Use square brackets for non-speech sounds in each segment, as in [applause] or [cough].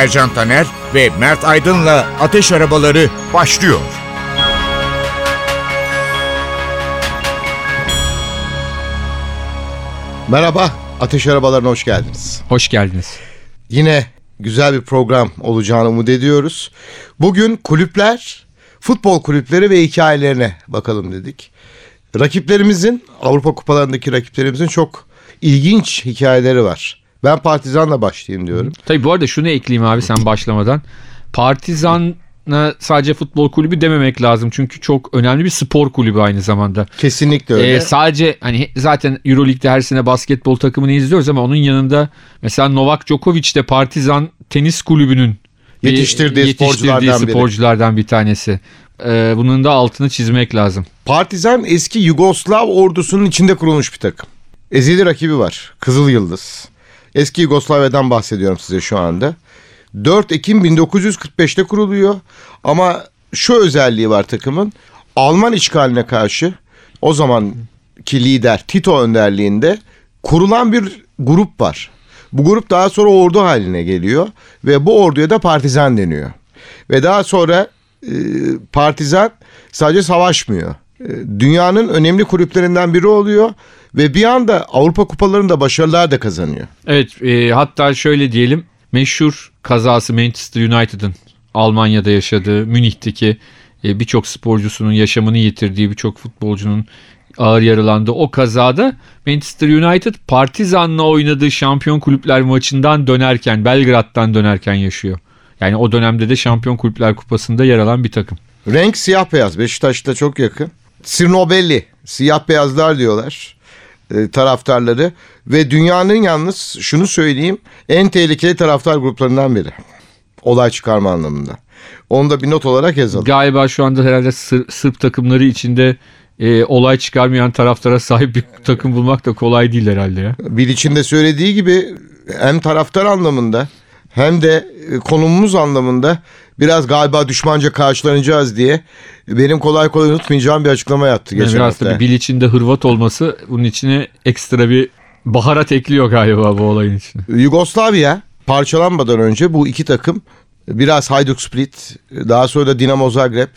Ercan Taner ve Mert Aydın'la Ateş Arabaları başlıyor. Merhaba, Ateş Arabalarına hoş geldiniz. Hoş geldiniz. Yine güzel bir program olacağını umut ediyoruz. Bugün kulüpler, futbol kulüpleri ve hikayelerine bakalım dedik. Rakiplerimizin, Avrupa kupalarındaki rakiplerimizin çok ilginç hikayeleri var. Ben Partizan'la başlayayım diyorum. Tabii bu arada şunu ekleyeyim abi sen başlamadan. Partizan sadece futbol kulübü dememek lazım. Çünkü çok önemli bir spor kulübü aynı zamanda. Kesinlikle öyle. Ee, sadece hani zaten Euroleague'de her sene basketbol takımını izliyoruz ama onun yanında mesela Novak Djokovic de Partizan tenis kulübünün Yetiştirdiği yetiştirdiği sporculardan biri. sporculardan bir tanesi. Ee, bunun da altını çizmek lazım. Partizan eski Yugoslav ordusunun içinde kurulmuş bir takım. Ezeli rakibi var. Kızıl Yıldız. Eski Yugoslavya'dan bahsediyorum size şu anda. 4 Ekim 1945'te kuruluyor. Ama şu özelliği var takımın. Alman işgaline karşı o zamanki lider Tito önderliğinde kurulan bir grup var. Bu grup daha sonra ordu haline geliyor ve bu orduya da partizan deniyor. Ve daha sonra e, partizan sadece savaşmıyor. E, dünyanın önemli kulüplerinden biri oluyor ve bir anda Avrupa kupalarında başarılar da kazanıyor. Evet e, hatta şöyle diyelim meşhur kazası Manchester United'ın Almanya'da yaşadığı Münih'teki e, birçok sporcusunun yaşamını yitirdiği birçok futbolcunun ağır yaralandığı o kazada Manchester United Partizan'la oynadığı şampiyon kulüpler maçından dönerken Belgrad'dan dönerken yaşıyor. Yani o dönemde de Şampiyon Kulüpler Kupası'nda yer alan bir takım. Renk siyah beyaz. Beşiktaş'ta çok yakın. Sirnobelli. Siyah beyazlar diyorlar taraftarları. Ve dünyanın yalnız şunu söyleyeyim en tehlikeli taraftar gruplarından biri. Olay çıkarma anlamında. Onu da bir not olarak yazalım. Galiba şu anda herhalde Sır- Sırp takımları içinde e, olay çıkarmayan taraftara sahip bir [laughs] takım bulmak da kolay değil herhalde ya. Bilic'in de söylediği gibi hem taraftar anlamında hem de e, konumumuz anlamında biraz galiba düşmanca karşılanacağız diye benim kolay kolay unutmayacağım bir açıklama yaptı Yani geçen biraz hafta. tabii Bilic'in de Hırvat olması bunun içine ekstra bir baharat ekliyor galiba bu olayın içine. Yugoslavya parçalanmadan önce bu iki takım biraz Hajduk Split daha sonra da Dinamo Zagreb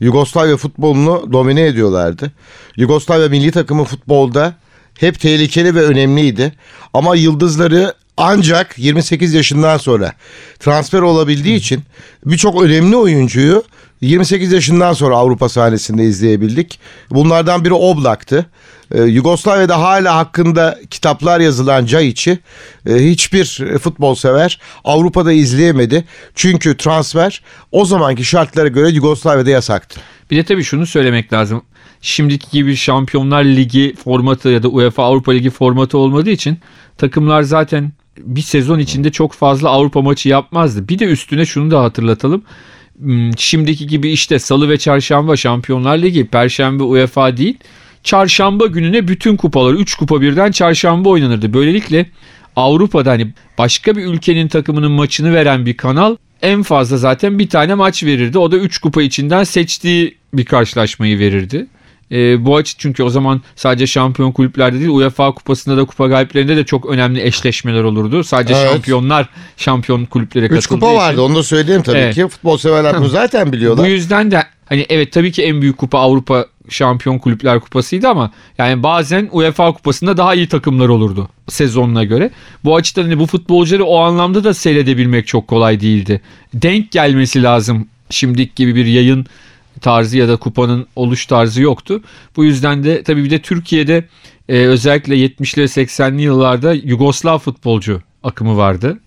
Yugoslavya futbolunu domine ediyorlardı. Yugoslavya milli takımı futbolda hep tehlikeli ve önemliydi. Ama yıldızları ancak 28 yaşından sonra transfer olabildiği için birçok önemli oyuncuyu 28 yaşından sonra Avrupa sahnesinde izleyebildik. Bunlardan biri Oblak'tı. Ee, Yugoslavya'da hala hakkında kitaplar yazılan Caiç'i e, hiçbir futbol sever Avrupa'da izleyemedi. Çünkü transfer o zamanki şartlara göre Yugoslavya'da yasaktı. Bir de tabii şunu söylemek lazım. Şimdiki gibi Şampiyonlar Ligi formatı ya da UEFA Avrupa Ligi formatı olmadığı için takımlar zaten bir sezon içinde çok fazla Avrupa maçı yapmazdı. Bir de üstüne şunu da hatırlatalım. Hmm, Şimdiki gibi işte salı ve çarşamba Şampiyonlar Ligi, perşembe UEFA değil. Çarşamba gününe bütün kupalar 3 kupa birden çarşamba oynanırdı. Böylelikle Avrupa'da hani başka bir ülkenin takımının maçını veren bir kanal en fazla zaten bir tane maç verirdi. O da 3 kupa içinden seçtiği bir karşılaşmayı verirdi. Ee, bu açı çünkü o zaman sadece şampiyon kulüplerde değil UEFA kupasında da kupa galiplerinde de çok önemli eşleşmeler olurdu. Sadece Evet. şampiyonlar şampiyon kulüplere 3 katıldığı kupa için. vardı onu da söyleyeyim tabii Evet. ki. Futbol severler bunu zaten biliyorlar. Bu yüzden de hani evet tabii ki en büyük kupa Avrupa Şampiyon Kulüpler Kupası'ydı ama yani bazen UEFA Kupası'nda daha iyi takımlar olurdu sezonuna göre. Bu açıdan hani bu futbolcuları o anlamda da seyredebilmek çok kolay değildi. Denk gelmesi lazım. Şimdiki gibi bir yayın tarzı ya da kupanın oluş tarzı yoktu. Bu yüzden de tabii bir de Türkiye'de e, özellikle 70'li ve 80'li yıllarda Yugoslav futbolcu akımı vardı.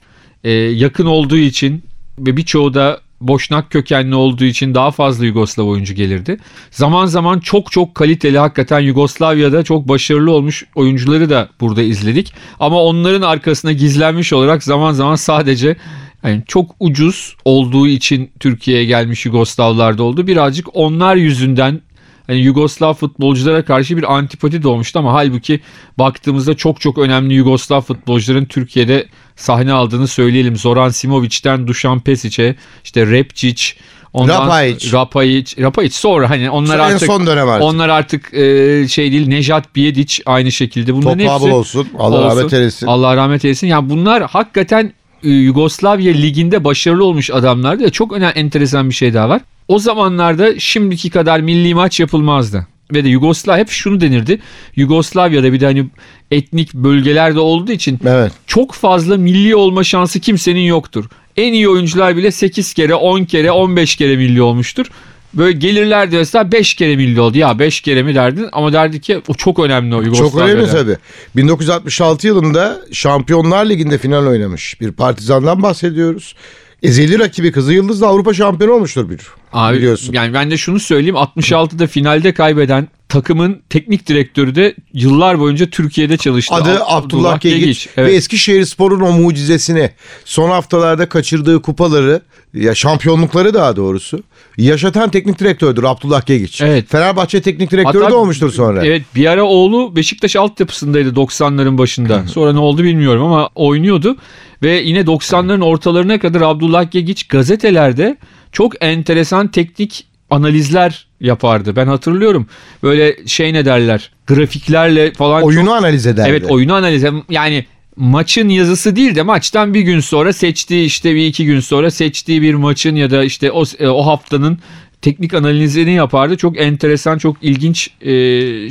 E, yakın olduğu için ve birçoğu da Boşnak kökenli olduğu için daha fazla Yugoslav oyuncu gelirdi. Zaman zaman çok çok kaliteli hakikaten Yugoslavya'da çok başarılı olmuş oyuncuları da burada izledik. Ama onların arkasına gizlenmiş olarak zaman zaman sadece Yani çok ucuz olduğu için Türkiye'ye gelmiş Yugoslavlarda oldu. Birazcık onlar yüzünden hani Yugoslav futbolculara karşı bir antipati doğmuştu ama halbuki baktığımızda çok çok önemli Yugoslav futbolcuların Türkiye'de sahne aldığını söyleyelim. Zoran Simovic'ten Dušan Pesic'e işte Repčić, ondan. Rapajic, Rapajic sonra hani onlar En artık son dönem artık. onlar artık e, şey değil Nejat Bijedic aynı şekilde bunların Toprağı hepsi olsun. Allah olsun. rahmet eylesin. Allah rahmet eylesin. Ya bunlar hakikaten Yugoslavya liginde başarılı olmuş adamlardı. Ve çok önemli enteresan bir şey daha var. O zamanlarda şimdiki kadar milli maç yapılmazdı. Ve de Yugoslav hep şunu denirdi. Yugoslavya'da bir de hani etnik bölgelerde olduğu için Evet. çok fazla milli olma şansı kimsenin yoktur. En iyi oyuncular bile 8 kere, 10 kere, 15 kere milli olmuştur. Böyle gelirlerdi mesela 5 kere milli oldu. Ya 5 kere mi derdin? Ama derdi ki o çok önemli o Yugoslavya'da. Çok önemli tabii. 1966 yılında Şampiyonlar Ligi'nde final oynamış bir partizandan bahsediyoruz. Ezeli rakibi Kızıl Yıldız'la Avrupa şampiyonu olmuştur bir. Abi, biliyorsun. Yani ben de şunu söyleyeyim 66'da finalde kaybeden takımın teknik direktörü de yıllar boyunca Türkiye'de çalıştı. Adı Ab- Abdullah Gegiç Evet. ve Eskişehir Spor'un o mucizesini son haftalarda kaçırdığı kupaları ya şampiyonlukları daha doğrusu yaşatan teknik direktördür Abdullah Gegiç. Evet. Fenerbahçe teknik direktörü Hatta- de olmuştur sonra. Evet bir ara oğlu Beşiktaş altyapısındaydı 90'ların başında. Sonra ne oldu bilmiyorum ama oynuyordu. Ve yine 90'ların ortalarına kadar Abdullah Gegiç gazetelerde çok enteresan teknik analizler yapardı. Ben hatırlıyorum. Böyle şey ne derler grafiklerle falan Oyunu analiz ederdi. Evet oyunu analiz yani maçın yazısı değil de maçtan bir gün sonra seçtiği işte bir iki gün sonra seçtiği bir maçın ya da işte o, e, o haftanın teknik analizini yapardı. Çok enteresan, çok ilginç e,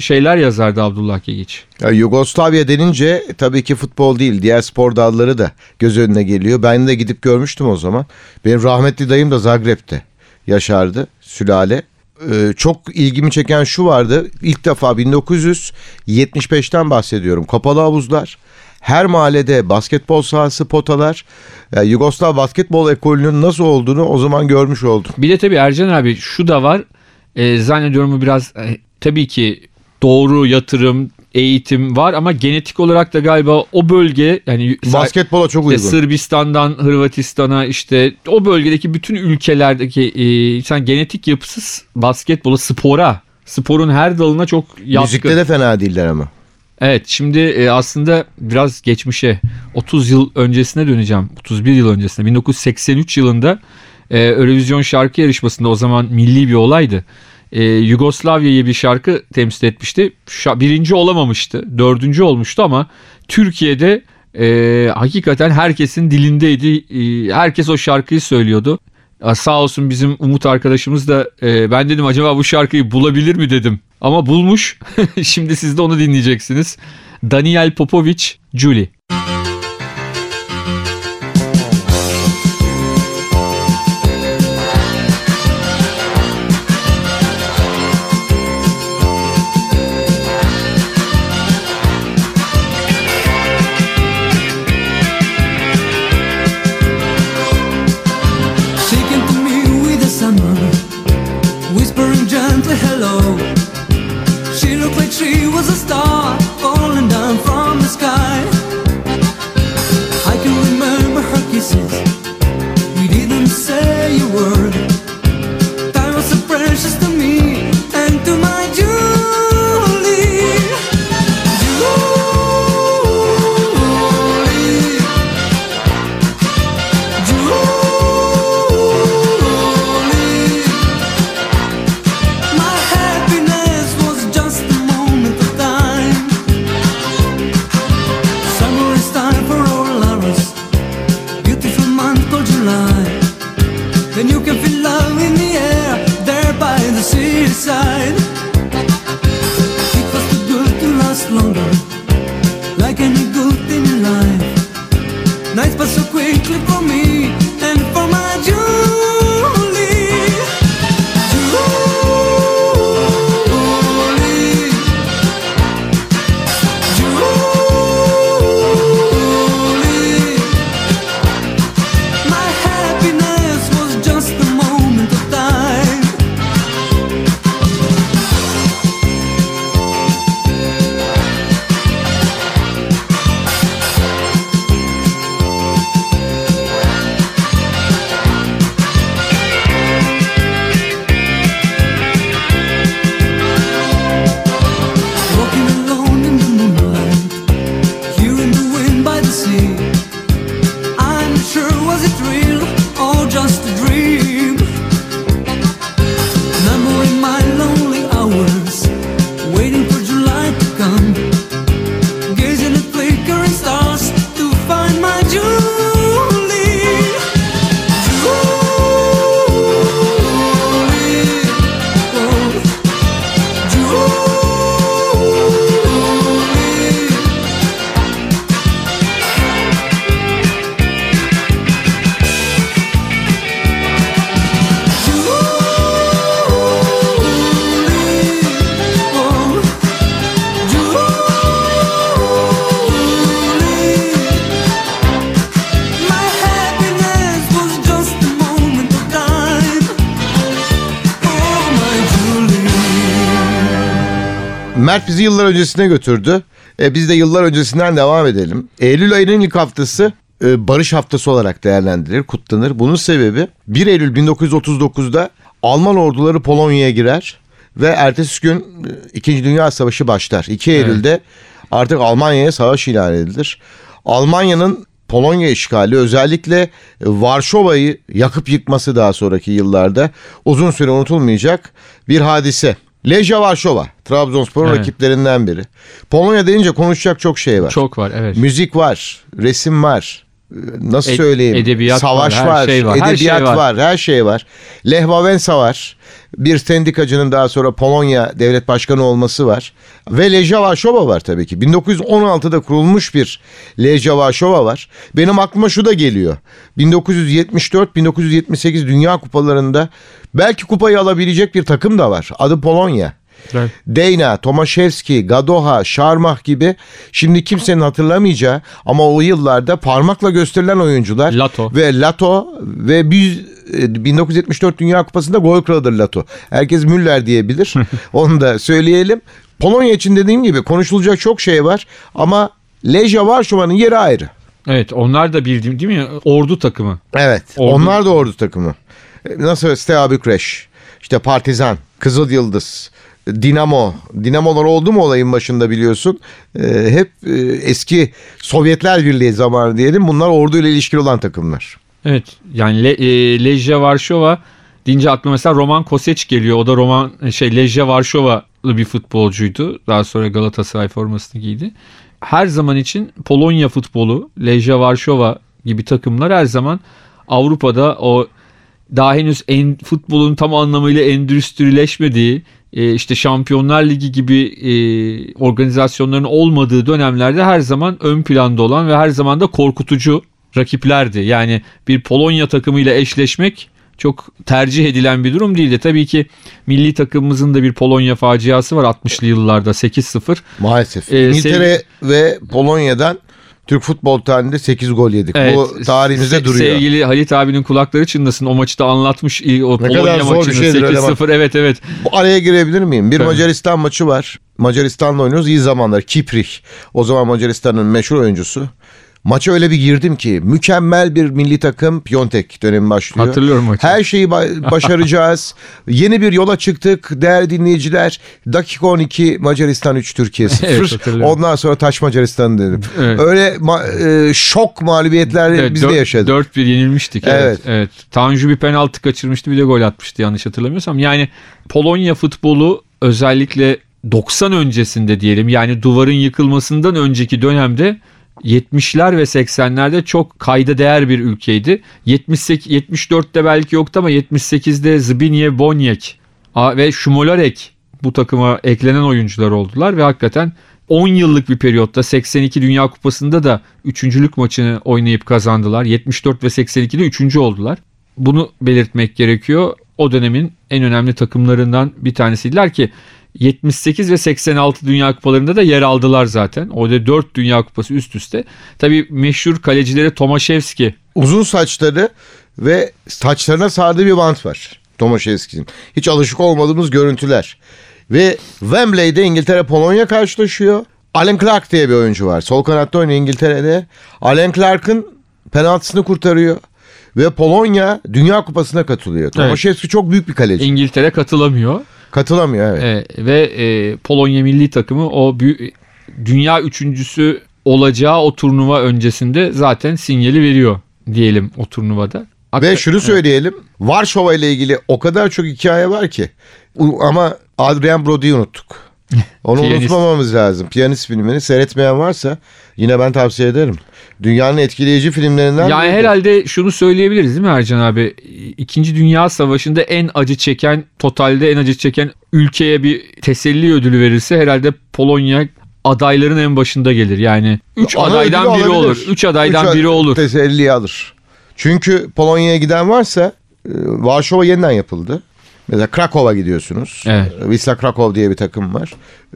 şeyler yazardı Abdullah Gegiç. Ya Yugoslavya denince tabii ki futbol değil diğer spor dalları da göz önüne geliyor. Ben de gidip görmüştüm o zaman. Benim rahmetli dayım da Zagreb'te yaşardı sülale. Ee, çok ilgimi çeken şu vardı. İlk defa 1975'ten bahsediyorum. Kapalı havuzlar. Her mahallede basketbol sahası, potalar. Yani Yugoslav basketbol ekolünün nasıl olduğunu o zaman görmüş oldum. Bir de tabii Ercan abi şu da var. E, zannediyorum bu biraz e, tabii ki doğru yatırım, eğitim var ama genetik olarak da galiba o bölge yani Basketbola çok İşte uygun. Sırbistan'dan Hırvatistan'a işte o bölgedeki bütün ülkelerdeki e, sen genetik yapısız basketbola spora sporun her dalına çok yatkın. Müzikte de fena değiller ama. Evet şimdi e, aslında biraz geçmişe 30 yıl öncesine döneceğim. 31 yıl öncesine 1983 yılında e, Eurovision şarkı yarışmasında o zaman milli bir olaydı. E, Yugoslavya'yı bir şarkı temsil etmişti. Şa- birinci olamamıştı. Dördüncü olmuştu ama Türkiye'de e, hakikaten herkesin dilindeydi. E, herkes o şarkıyı söylüyordu. Sağ olsun bizim Umut arkadaşımız da e, ben dedim acaba bu şarkıyı bulabilir mi dedim. Ama bulmuş. [laughs] Şimdi siz de onu dinleyeceksiniz. Daniel Popovic, Julie. Mert bizi yıllar öncesine götürdü. E, biz de yıllar öncesinden devam edelim. Eylül ayının ilk haftası e, barış haftası olarak değerlendirilir, kutlanır. Bunun sebebi 1 Eylül 1939'da Alman orduları Polonya'ya girer ve ertesi gün e, İkinci Dünya Savaşı başlar. 2 Eylül'de artık Almanya'ya savaş ilan edilir. Almanya'nın Polonya işgali özellikle e, Varşova'yı yakıp yıkması daha sonraki yıllarda uzun süre unutulmayacak bir hadise. Lejia Varşova, Trabzonspor'un Evet. rakiplerinden biri. Polonya deyince konuşacak çok şey var. Çok var evet. Müzik var, resim var. Nasıl Ed- söyleyeyim? edebiyat Savaş var, var, her şey var, her edebiyat şey var. var. her şey var. Lech Wałęsa var. Bir sendikacının daha sonra Polonya devlet başkanı olması var. Ve Lejia Varşova var tabii ki. 1916'da kurulmuş bir Lejia Varşova var. Benim aklıma şu da geliyor. 1974-1978 Dünya Kupalarında belki kupayı alabilecek bir takım da var. Adı Polonya. Evet. Deyna, Tomaszewski, Gadoha, Şarmah gibi şimdi kimsenin hatırlamayacağı ama o yıllarda parmakla gösterilen oyuncular Lato. ve Lato ve biz e, 1974 Dünya Kupası'nda gol kralıdır Lato. Herkes Müller diyebilir. [laughs] Onu da söyleyelim. Polonya için dediğim gibi konuşulacak çok şey var ama Lejia Varşova'nın yeri ayrı. Evet onlar da bildiğim değil mi? Ordu takımı. Evet. Ordu. Onlar da ordu takımı. E, Nasıl Steaua Bükreş, işte Partizan, Kızıl Yıldız, Dinamo. Dinamolar oldu mu olayın başında biliyorsun. E, hep e, eski Sovyetler Birliği zamanı diyelim. Bunlar orduyla ilişkili olan takımlar. Evet yani Le, e, Lejia Varşova deyince aklıma mesela Roman Koseç geliyor. O da Roman şey Lejia Varşovalı bir futbolcuydu. Daha sonra Galatasaray formasını giydi. Her zaman için Polonya futbolu, Lejia Varşova gibi takımlar her zaman Avrupa'da o daha henüz en, futbolun tam anlamıyla endüstrileşmediği e, işte Şampiyonlar Ligi gibi e, organizasyonların olmadığı dönemlerde her zaman ön planda olan ve her zaman da korkutucu rakiplerdi. Yani bir Polonya takımıyla eşleşmek çok tercih edilen bir durum değildi. Tabii ki milli takımımızın da bir Polonya faciası var 60'lı yıllarda 8-0. Maalesef. E, İngiltere ve Polonya'dan Türk futbol tarihinde 8 gol yedik. Bu tarihimizde se- duruyor. Sevgili Halit abinin kulakları çınlasın. O maçı da anlatmış o Ne Polonya kadar zor bir maçını şeydir öyle 8-0. Evet evet. Bu araya girebilir miyim? Bir Tabii. Macaristan maçı var. Macaristan'la oynuyoruz. İyi zamanlar. Kiprih. O zaman Macaristan'ın meşhur oyuncusu. Maça öyle bir girdim ki mükemmel bir milli takım Piontek dönemi başlıyor. Hatırlıyorum maçı. Her şeyi ba- [laughs] başaracağız. Yeni bir yola çıktık değerli dinleyiciler. Dakika 12 Macaristan 3 Türkiye 0. Evet, hatırlıyorum. Ondan sonra taş Macaristan dedim. Evet. Öyle ma- e, şok mağlubiyetler Evet, biz de yaşadık. 4-1 yenilmiştik. Evet. Evet. evet. Tanju bir penaltı kaçırmıştı bir de gol atmıştı yanlış hatırlamıyorsam. Yani Polonya futbolu özellikle 90 öncesinde diyelim yani duvarın yıkılmasından önceki dönemde 70'ler ve 80'lerde çok kayda değer bir ülkeydi. 78 74'te belki yoktu ama 78'de Zbigniew Boniek ve Şumolarek bu takıma eklenen oyuncular oldular ve hakikaten 10 yıllık bir periyotta 82 Dünya Kupası'nda da üçüncülük maçını oynayıp kazandılar. 74 ve 82'de üçüncü oldular. Bunu belirtmek gerekiyor. O dönemin en önemli takımlarından bir tanesiydiler ki 78 ve 86 Dünya Kupalarında da yer aldılar zaten. Orada 4 Dünya Kupası üst üste. Tabii meşhur kalecileri Tomaszewski. uzun saçları ve saçlarına sardığı bir bant var. Tomaszewski'nin. Hiç alışık olmadığımız görüntüler. Ve Wembley'de İngiltere Polonya karşılaşıyor. Alan Clark diye bir oyuncu var. Sol kanatta oynuyor İngiltere'de. Alan Clark'ın penaltısını kurtarıyor. Ve Polonya Dünya Kupası'na katılıyor. Tomaszewski çok büyük bir kaleci. İngiltere katılamıyor. Katılamıyor evet. Ee, ve e, Polonya milli takımı o büyü- dünya üçüncüsü olacağı o turnuva öncesinde zaten sinyali veriyor diyelim o turnuvada. Ve şunu söyleyelim. Varşova ile ilgili o kadar çok hikaye var ki. Ama Adrian Brody'yi unuttuk. Onu Piyanist. unutmamamız lazım. Piyanist filmini seyretmeyen varsa yine ben tavsiye ederim. Dünyanın etkileyici filmlerinden Yani biridir. herhalde şunu söyleyebiliriz değil mi Ercan abi? İkinci Dünya Savaşı'nda en acı çeken, totalde en acı çeken ülkeye bir teselli ödülü verirse herhalde Polonya adayların en başında gelir. Yani 3 Ana adaydan biri alabilir. olur. 3 adaydan Üç biri olur. Teselli alır. Çünkü Polonya'ya giden varsa e, Varşova yeniden yapıldı. Mesela Krakow'a gidiyorsunuz. Evet. Wisla Krakow diye bir takım var.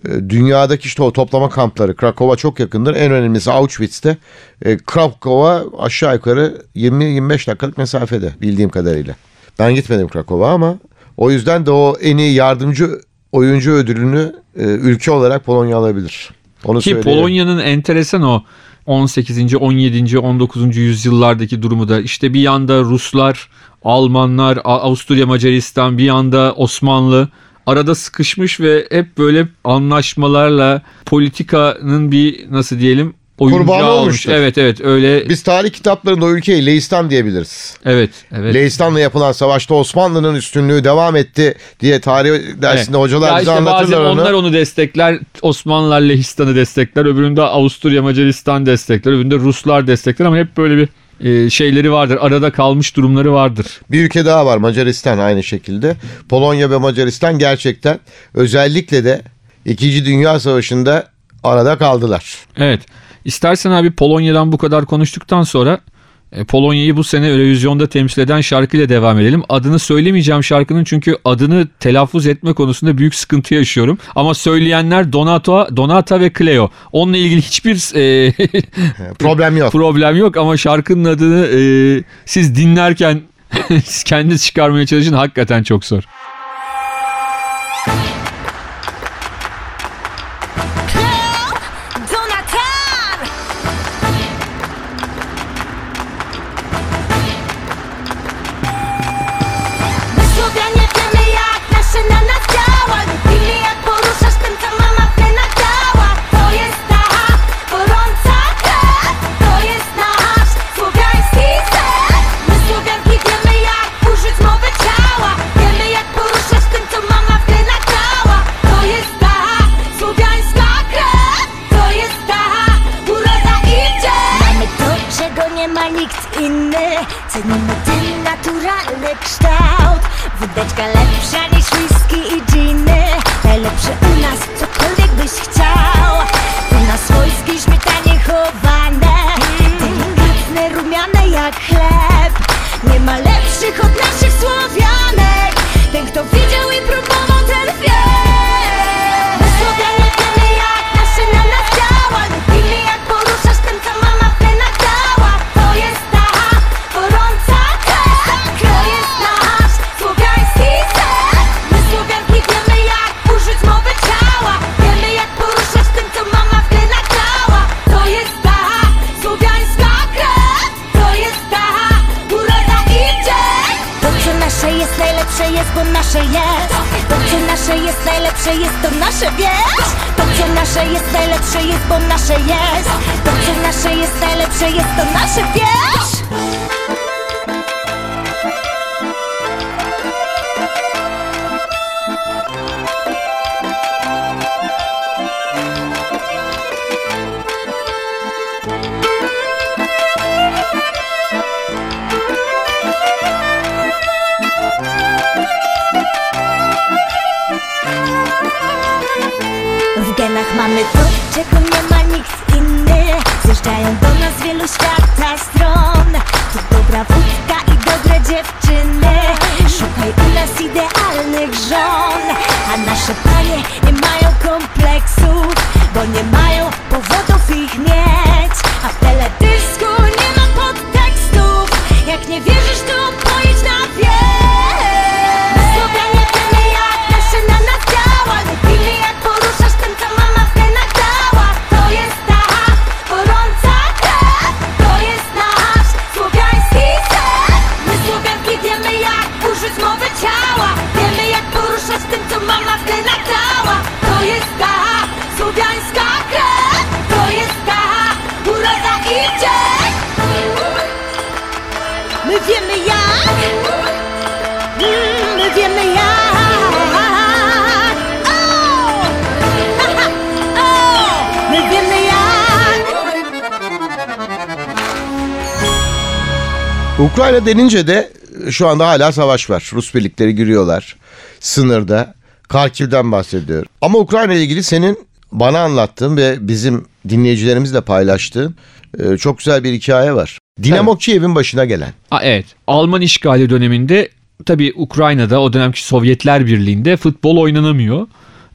E, Dünyadaki işte o toplama kampları Krakow'a çok yakındır. En önemlisi Auschwitz'te. E, Krakow'a aşağı yukarı 20-25 dakikalık mesafede bildiğim kadarıyla. Ben gitmedim Krakow'a ama o yüzden de o en iyi yardımcı oyuncu ödülünü e, ülke olarak Polonya alabilir. Onu Ki. Polonya'nın enteresan o 18. 17. 19. yüzyıllardaki durumu da işte bir yanda Ruslar, Almanlar, Avusturya, Macaristan, bir yanda Osmanlı arada sıkışmış ve hep böyle anlaşmalarla politikanın bir nasıl diyelim oyuncağı Kurbanı olmuş. olmuştur. Evet evet öyle Biz tarih kitaplarında o ülkeyi Leistan diyebiliriz. evet evet. Leistan'la yapılan savaşta Osmanlı'nın üstünlüğü devam etti diye tarih dersinde Evet. hocalar Ya bize işte bazen anlatırlar onu. onlar onu destekler, Osmanlılar Lehistan'ı destekler, öbüründe Avusturya Macaristan destekler, öbüründe Ruslar destekler ama hep böyle bir e, şeyleri vardır. Arada kalmış durumları vardır. Bir ülke daha var Macaristan aynı şekilde. Polonya ve Macaristan gerçekten özellikle de 2. Dünya Savaşı'nda arada kaldılar. Evet. İstersen abi Polonya'dan bu kadar konuştuktan sonra Polonya'yı bu sene Eurovision'da temsil eden şarkıyla devam edelim. Adını söylemeyeceğim şarkının çünkü adını telaffuz etme konusunda büyük sıkıntı yaşıyorum. Ama söyleyenler Donato, Donata ve Cleo. Onunla ilgili hiçbir e, [laughs] Problem yok. problem yok ama şarkının adını e, siz dinlerken [laughs] siz kendiniz çıkarmaya çalışın hakikaten çok zor. Nikt inny. Cenimy ten naturalny kształt. Wódeczka lepsza niż whisky i dżiny Najlepsze u nas, cokolwiek byś chciał. Tu na swojskiej śmietanie chowane. Delikatne, rumiane jak chleb. Nie ma lepszych od naszych Słowianek. Ten kto widział i próbował ten wie bo nasze jest. To co nasze jest najlepsze jest, to nasze wiesz? To co nasze jest najlepsze jest, bo nasze jest. To co nasze jest najlepsze jest, to nasze wiesz mamy to, czego nie ma nikt inny Zjeżdżają do nas wielu świata Ukrayna denince de şu anda hala savaş var. Rus birlikleri giriyorlar sınırda. Karkiv'den bahsediyorum. Ama Ukrayna ile ilgili senin bana anlattığın ve bizim dinleyicilerimizle paylaştığın e, çok güzel bir hikaye var. Dinamo Kiev'in başına gelen. Aa, evet. Alman işgali döneminde tabii Ukrayna'da o dönemki Sovyetler Birliği'nde futbol oynanamıyor.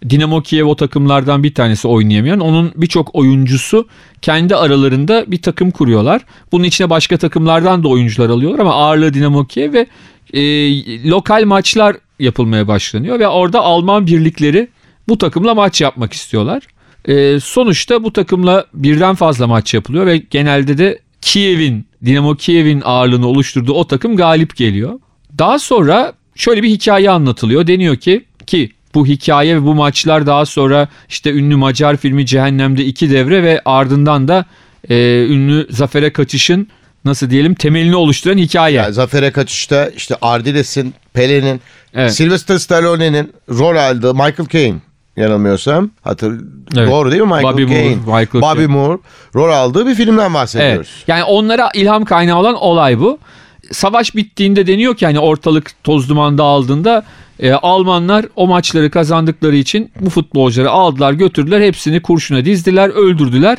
Dinamo Kiev o takımlardan bir tanesi oynayamayan. Onun birçok oyuncusu kendi aralarında bir takım kuruyorlar. Bunun içine başka takımlardan da oyuncular alıyorlar ama ağırlığı Dinamo Kiev ve e, lokal maçlar yapılmaya başlanıyor ve orada Alman birlikleri bu takımla maç yapmak istiyorlar. E, sonuçta bu takımla birden fazla maç yapılıyor ve genelde de Kiev'in, Dinamo Kiev'in ağırlığını oluşturduğu o takım galip geliyor. Daha sonra şöyle bir hikaye anlatılıyor. Deniyor ki ki bu hikaye ve bu maçlar daha sonra işte ünlü Macar filmi Cehennem'de iki devre ve ardından da e, ünlü Zafer'e kaçışın nasıl diyelim temelini oluşturan hikaye. Yani Zafer'e kaçışta işte Ardiles'in, Pele'nin, Evet. Sylvester Stallone'nin rol aldığı Michael Caine yanılmıyorsam. Hatır, Evet. Doğru değil mi Michael Bobby Moore, Caine? Michael Bobby Caine. Moore rol aldığı bir filmden Evet. bahsediyoruz. Yani onlara ilham kaynağı olan olay bu. Savaş bittiğinde deniyor ki hani ortalık toz duman dağıldığında e, Almanlar o maçları kazandıkları için bu futbolcuları aldılar götürdüler hepsini kurşuna dizdiler öldürdüler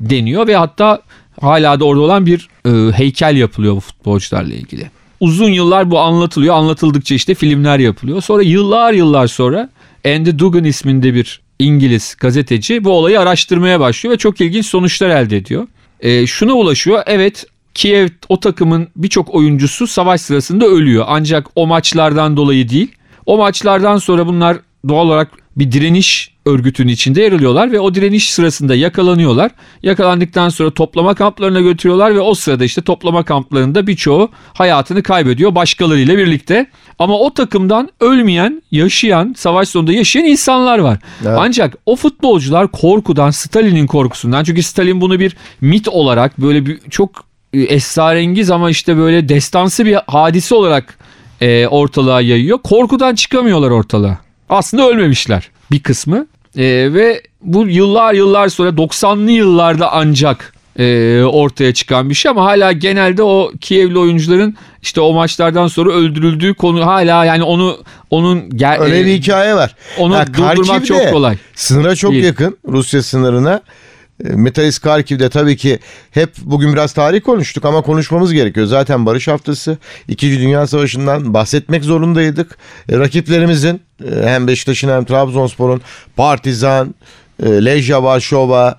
deniyor ve hatta hala da orada olan bir e, heykel yapılıyor bu futbolcularla ilgili. Uzun yıllar bu anlatılıyor anlatıldıkça işte filmler yapılıyor sonra yıllar yıllar sonra Andy Dugan isminde bir İngiliz gazeteci bu olayı araştırmaya başlıyor ve çok ilginç sonuçlar elde ediyor. E, şuna ulaşıyor. Evet Kiev o takımın birçok oyuncusu savaş sırasında ölüyor. Ancak o maçlardan dolayı değil. O maçlardan sonra bunlar doğal olarak bir direniş örgütünün içinde yer alıyorlar ve o direniş sırasında yakalanıyorlar. Yakalandıktan sonra toplama kamplarına götürüyorlar ve o sırada işte toplama kamplarında birçoğu hayatını kaybediyor başkalarıyla birlikte. Ama o takımdan ölmeyen, yaşayan, savaş sonunda yaşayan insanlar var. Evet. Ancak o futbolcular korkudan, Stalin'in korkusundan çünkü Stalin bunu bir mit olarak böyle bir çok e, esrarengiz ama işte böyle destansı bir hadise olarak e, ortalığa yayıyor. Korkudan çıkamıyorlar ortalığa. Aslında ölmemişler bir kısmı. E, ve bu yıllar yıllar sonra 90'lı yıllarda ancak e, ortaya çıkan bir şey ama hala genelde o Kievli oyuncuların işte o maçlardan sonra öldürüldüğü konu hala yani onu onun ger- Öyle bir e, hikaye var. onu Ya durdurmak Kharkiv'de çok kolay. Sınıra çok Değil. yakın Rusya sınırına. E, Metalist Kharkiv'de tabii ki hep bugün biraz tarih konuştuk ama konuşmamız gerekiyor. Zaten Barış Haftası, İkinci Dünya Savaşı'ndan bahsetmek zorundaydık. E, rakiplerimizin e, hem Beşiktaş'ın hem Trabzonspor'un Partizan, Lejya Varşova,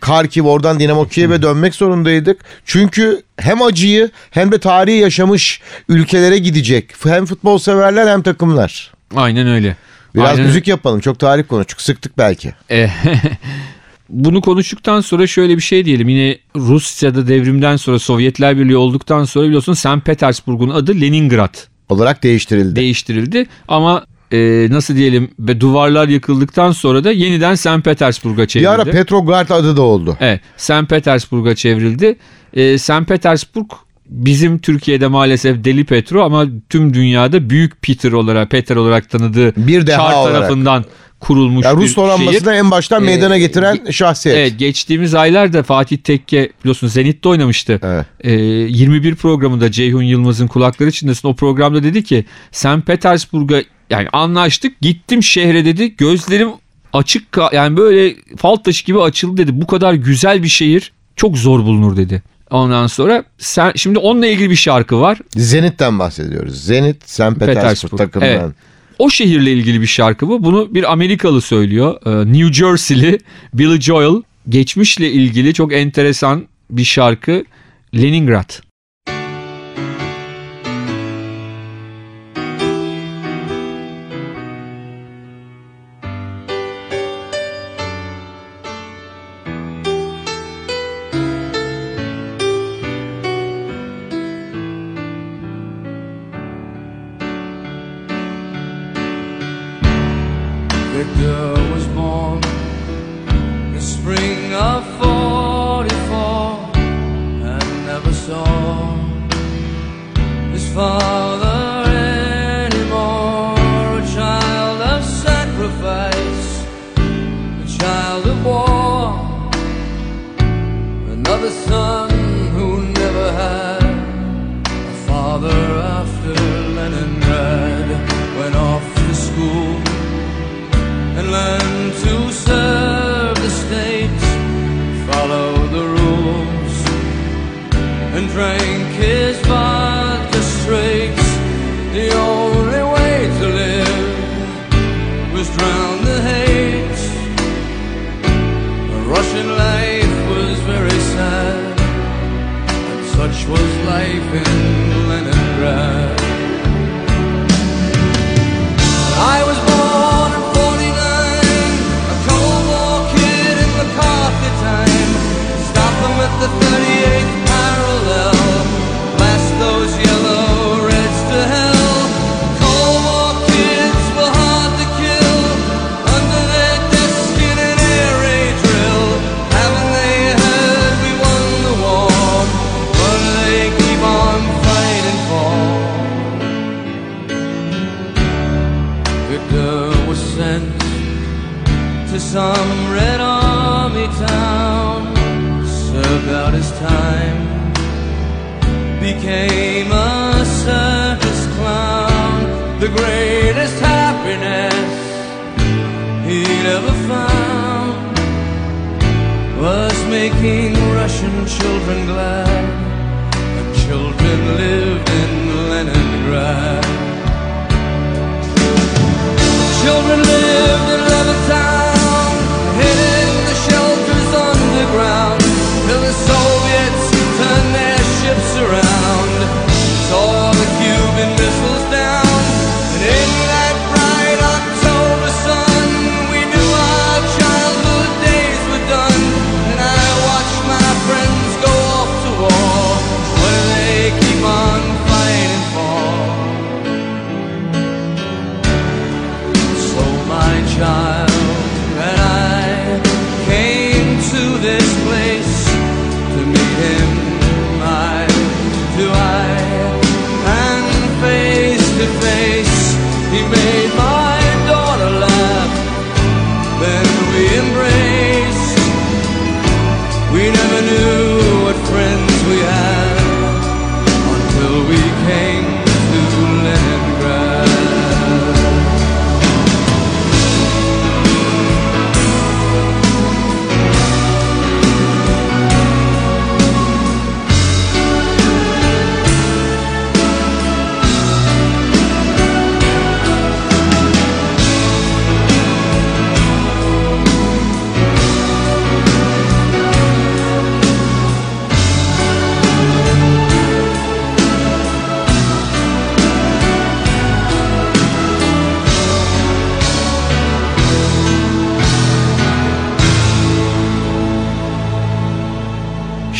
Kharkiv oradan Dinamo Kiev'e dönmek zorundaydık. Çünkü hem acıyı hem de tarihi yaşamış ülkelere gidecek. Hem futbol severler hem takımlar. Aynen öyle. Biraz Aynen müzik yapalım. Çok tarih konuştuk. Sıktık belki. [laughs] Bunu konuştuktan sonra şöyle bir şey diyelim. Yine Rusya'da devrimden sonra Sovyetler Birliği olduktan sonra biliyorsun St. Petersburg'un adı Leningrad Olarak değiştirildi. değiştirildi. Ama e, nasıl diyelim ve duvarlar yıkıldıktan sonra da yeniden St. Petersburg'a bir çevrildi. ara Petrograd adı da oldu. Evet, St. Petersburg'a çevrildi. E, St. Petersburg bizim Türkiye'de maalesef Deli Petro ama tüm dünyada Büyük Peter olarak Peter olarak tanıdığı Bir deha Çar olarak. tarafından kurulmuş Ya bir Rus donanmasını en baştan Ee, meydana getiren şahsiyet. Evet geçtiğimiz aylarda Fatih Tekke biliyorsun Zenit'te oynamıştı. Evet. Ee, 21 programında Ceyhun Yılmaz'ın kulakları içindesin. O programda dedi ki St. Petersburg'a yani anlaştık gittim şehre dedi gözlerim açık yani böyle fal taşı gibi açıldı dedi. Bu kadar güzel bir şehir çok zor bulunur dedi. Ondan sonra sen şimdi onunla ilgili bir şarkı var. Zenit'ten bahsediyoruz. Zenit, St. Petersburg, Petersburg, takımından. evet. O şehirle ilgili bir şarkı bu. Bunu bir Amerikalı söylüyor. Ee, New Jersey'li Billy Joel. Geçmişle ilgili çok enteresan bir şarkı. Leningrad. And drank his vodka straight. The only way to live was drown the hate. Russian life was very sad, and such was life in became a circus clown, the greatest happiness he'd ever found was making Russian children glad,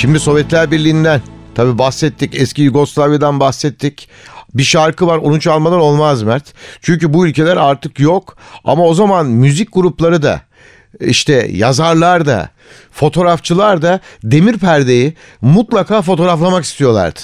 Şimdi Sovyetler Birliği'nden tabi bahsettik. Eski Yugoslavya'dan bahsettik. Bir şarkı var onu çalmadan olmaz Mert. Çünkü bu ülkeler artık yok. Ama o zaman müzik grupları da işte yazarlar da fotoğrafçılar da demir perdeyi mutlaka fotoğraflamak istiyorlardı.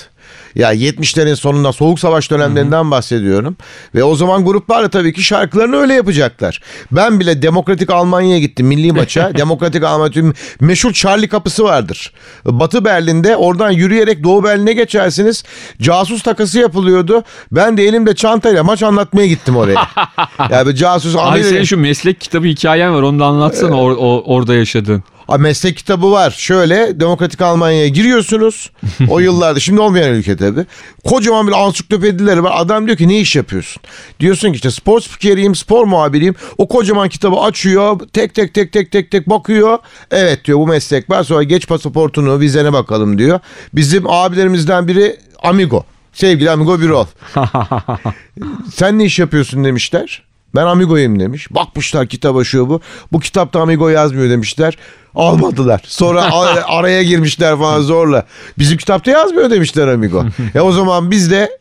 Ya 70'lerin sonunda Soğuk Savaş dönemlerinden bahsediyorum. Ve o zaman gruplar da tabii ki şarkılarını öyle yapacaklar. Ben bile Demokratik Almanya'ya gittim milli maça. [laughs] Demokratik Almanya meşhur Charlie kapısı vardır. Batı Berlin'de oradan yürüyerek Doğu Berlin'e geçersiniz. Casus takası yapılıyordu. Ben de elimde çantayla maç anlatmaya gittim oraya. [laughs] yani casus Amerika- senin şu meslek kitabı hikayen var onu da anlatsana or- o- orada yaşadığın. Ha, meslek kitabı var. Şöyle Demokratik Almanya'ya giriyorsunuz. [laughs] O yıllarda şimdi olmayan ülke tabii. Kocaman bir ansiklopedileri var. Adam diyor ki ne iş yapıyorsun? Diyorsun ki işte spor spikeriyim, spor muhabiriyim. O kocaman kitabı açıyor. Tek tek tek tek tek tek bakıyor. Evet diyor bu meslek var. Sonra geç pasaportunu, vizene bakalım diyor. Bizim abilerimizden biri Amigo. Sevgili Amigo Birol. [laughs] Sen ne iş yapıyorsun demişler. Ben Amigo'yum demiş. Bakmışlar kitaba şu bu. Bu kitapta Amigo yazmıyor demişler. Almadılar. Sonra [laughs] araya girmişler falan zorla. Bizim kitapta yazmıyor demişler Amigo. e o zaman biz de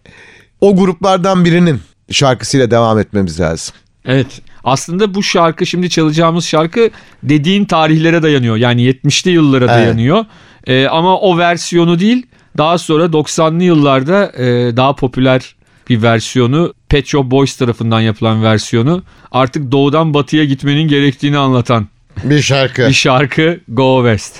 o gruplardan birinin şarkısıyla devam etmemiz lazım. Evet. Aslında bu şarkı şimdi çalacağımız şarkı dediğin tarihlere dayanıyor. Yani 70'li yıllara Evet. dayanıyor. Ee, ama o versiyonu değil daha sonra 90'lı yıllarda e, daha popüler bir versiyonu Pet Shop Boys tarafından yapılan versiyonu artık doğudan batıya gitmenin gerektiğini anlatan Bir şarkı. bir şarkı Go West.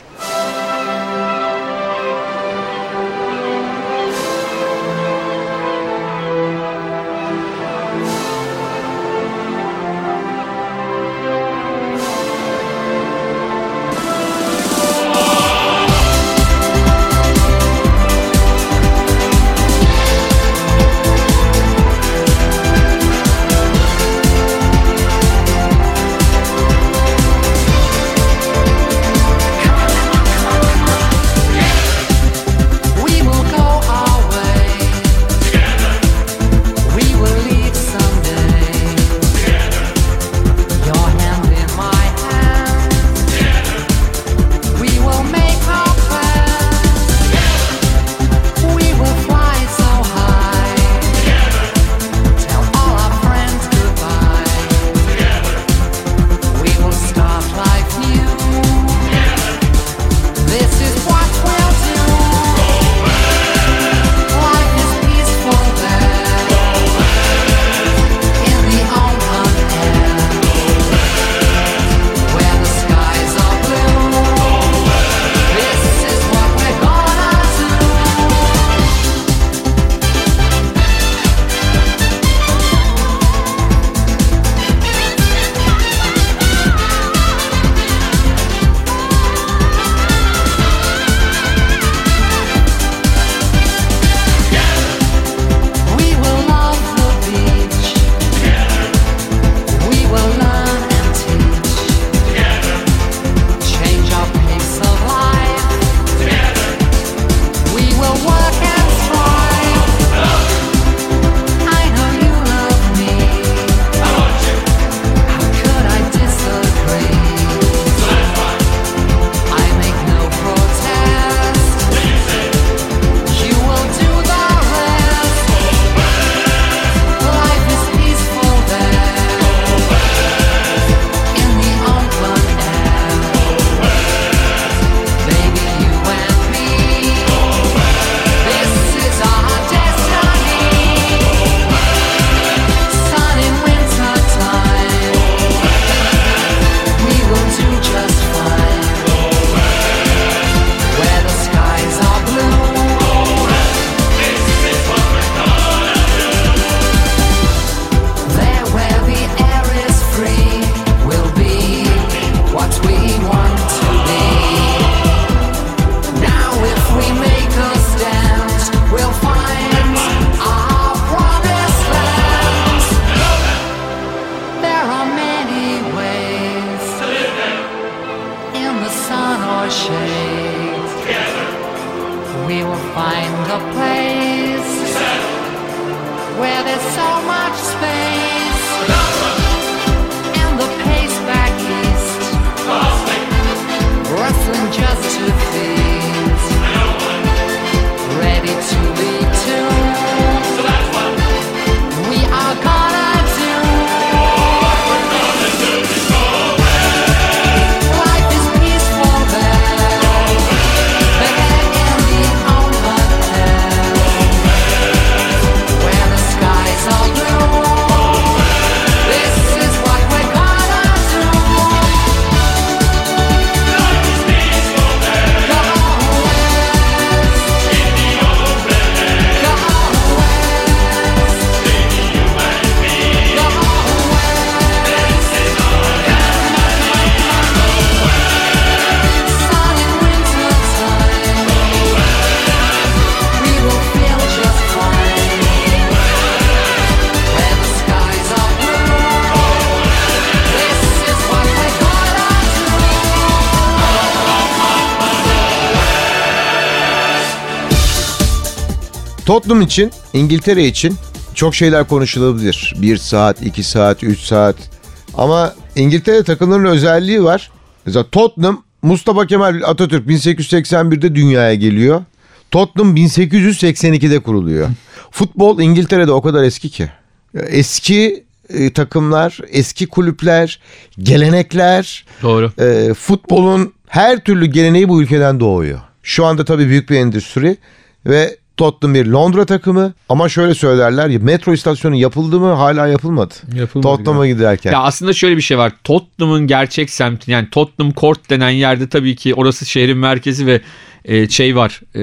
Find a place where there's so much space Tottenham için, İngiltere için çok şeyler konuşulabilir. 1 saat, 2 saat, 3 saat. Ama İngiltere takımlarının özelliği var. Mesela Tottenham Mustafa Kemal Atatürk 1881'de dünyaya geliyor. Tottenham 1882'de kuruluyor. Futbol İngiltere'de o kadar eski ki. Eski e, takımlar, eski kulüpler, gelenekler, Doğru. e, futbolun her türlü geleneği bu ülkeden doğuyor. Şu anda tabii büyük bir endüstri ve Tottenham bir Londra takımı ama şöyle söylerler ya metro istasyonu yapıldı mı hala yapılmadı. Yapılmadı Tottenham'a giderken. Ya aslında şöyle bir şey var. Tottenham'ın gerçek semti yani Tottenham Court denen yerde tabii ki orası şehrin merkezi ve e, şey var e,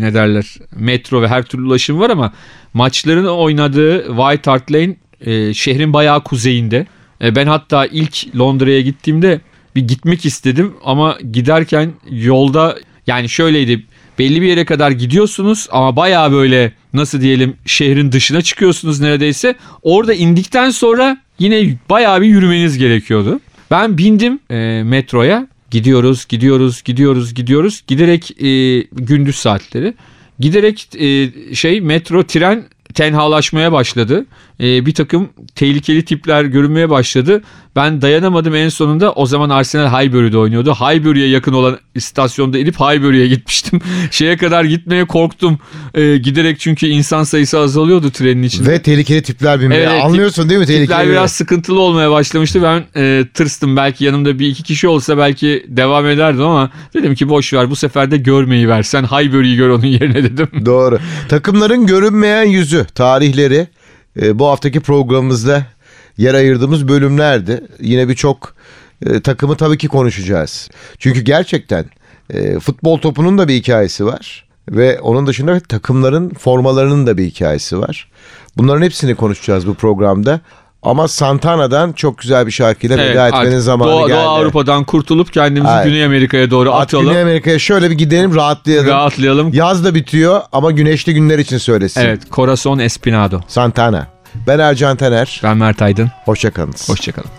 ne derler metro ve her türlü ulaşım var ama maçların oynadığı White Hart Lane e, şehrin bayağı kuzeyinde. E, ben hatta ilk Londra'ya gittiğimde bir gitmek istedim ama giderken yolda yani şöyleydi belli bir yere kadar gidiyorsunuz ama bayağı böyle nasıl diyelim şehrin dışına çıkıyorsunuz neredeyse. Orada indikten sonra yine bayağı bir yürümeniz gerekiyordu. Ben bindim e, metroya. Gidiyoruz, gidiyoruz, gidiyoruz, gidiyoruz. Giderek e, gündüz saatleri. Giderek e, şey metro, tren tenhalaşmaya başladı. E, bir takım tehlikeli tipler görünmeye başladı. Ben dayanamadım en sonunda. O zaman Arsenal Highbury'de oynuyordu. Highbury'e yakın olan istasyonda inip Highbury'e gitmiştim. [laughs] Şeye kadar gitmeye korktum. E, giderek çünkü insan sayısı azalıyordu trenin içinde. Ve tehlikeli tipler binmeye. Evet, Anlıyorsun değil mi tehlikeli? Tipler biraz sıkıntılı olmaya başlamıştı. Ben e, tırstım. Belki yanımda bir iki kişi olsa belki devam ederdim ama dedim ki boş ver bu sefer de görmeyi ver. Sen Highbury'yi gör onun yerine [laughs] dedim. Doğru. Takımların görünmeyen yüzü, tarihleri e, bu haftaki programımızda yer ayırdığımız bölümlerdi. Yine birçok e, takımı tabii ki konuşacağız. Çünkü gerçekten e, futbol topunun da bir hikayesi var. Ve onun dışında takımların formalarının da bir hikayesi var. Bunların hepsini konuşacağız bu programda. Ama Santana'dan çok güzel bir şarkıyla Evet, veda etmenin zamanı Doğu, geldi. Doğu Avrupa'dan kurtulup kendimizi Evet. Güney Amerika'ya doğru Artık atalım. Güney Amerika'ya şöyle bir gidelim rahatlayalım. Rahatlayalım. Yaz da bitiyor ama güneşli günler için söylesin. Evet, Corazon Espinado. Santana. Ben Ercan Taner. Ben Mert Aydın. Hoşçakalınız. Hoşçakalın.